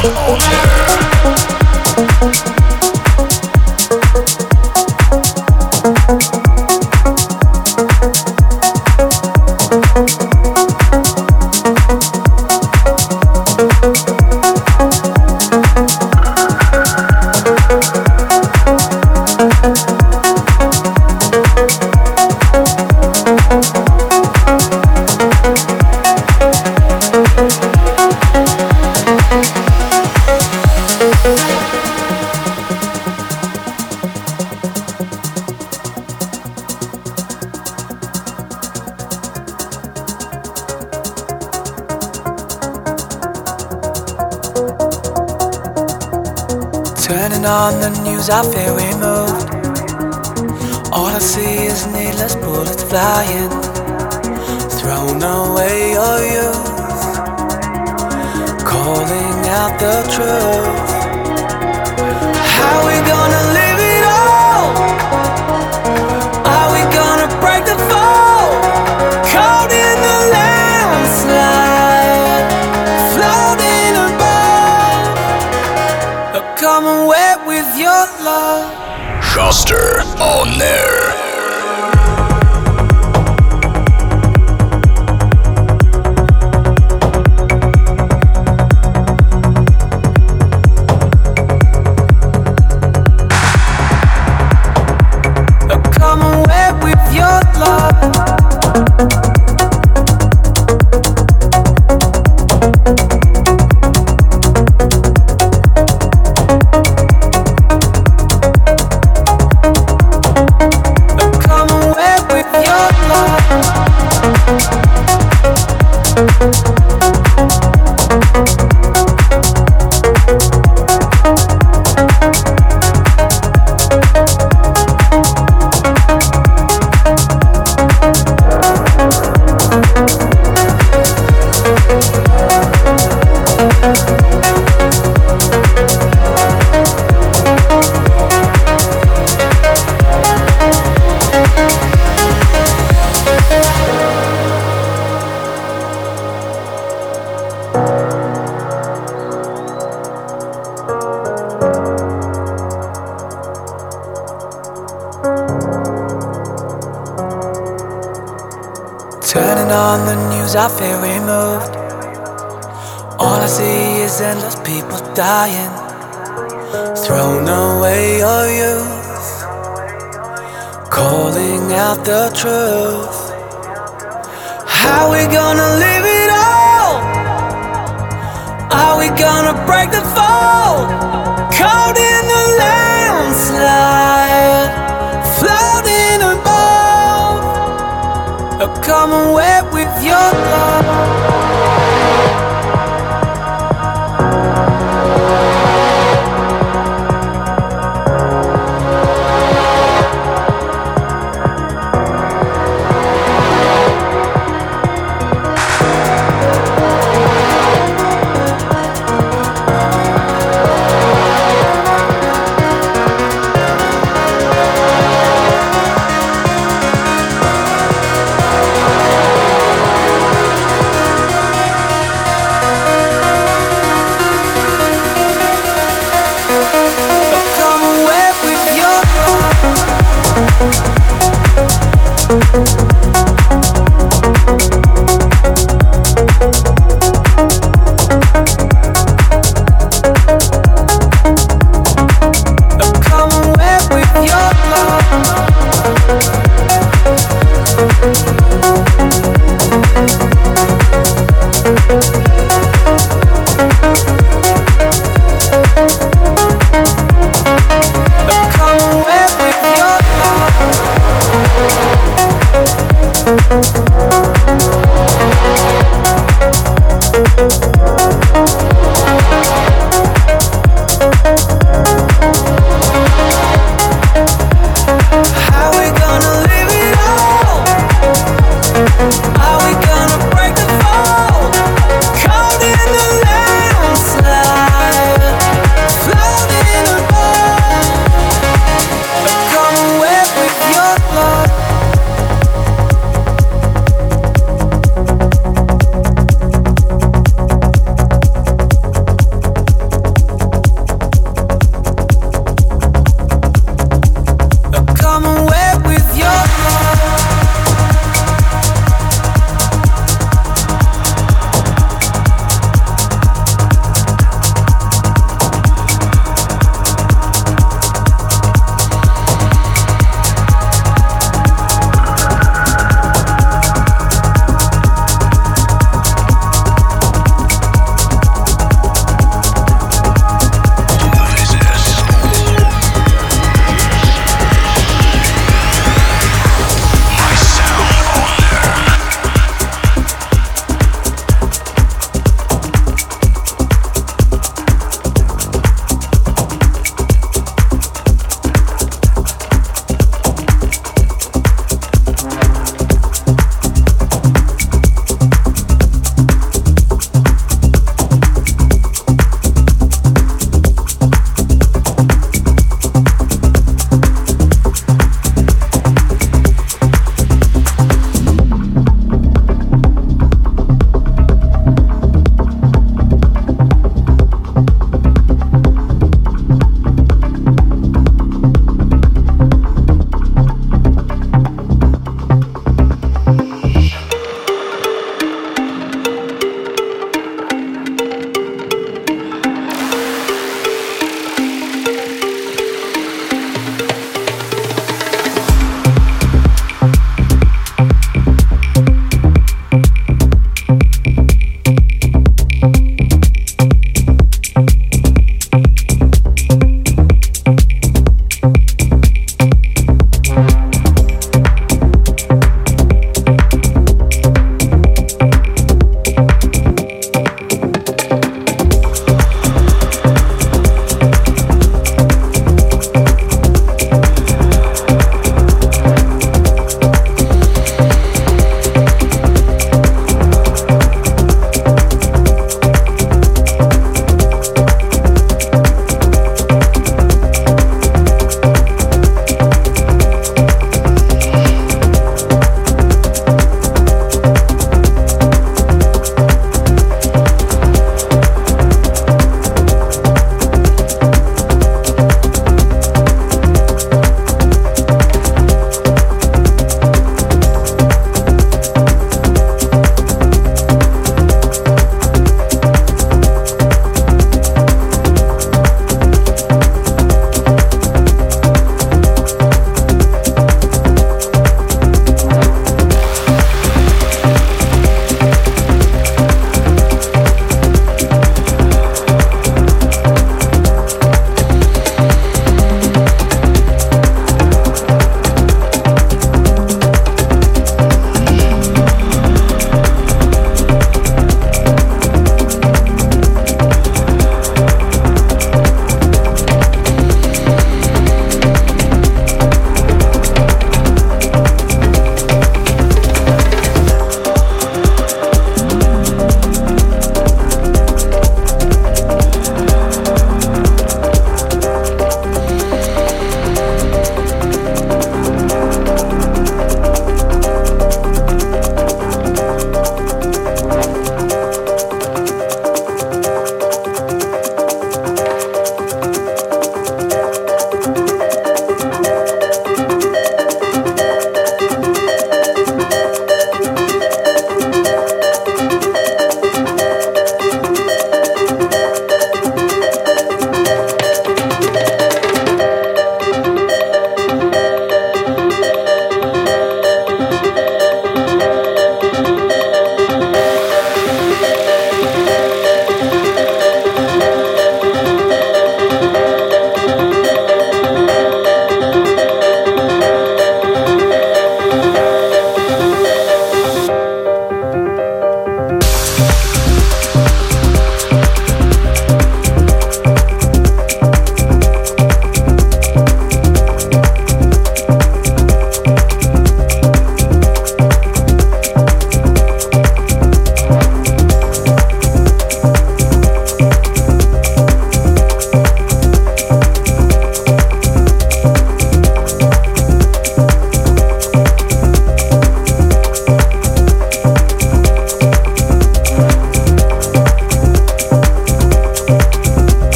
I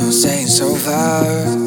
Please don't say it's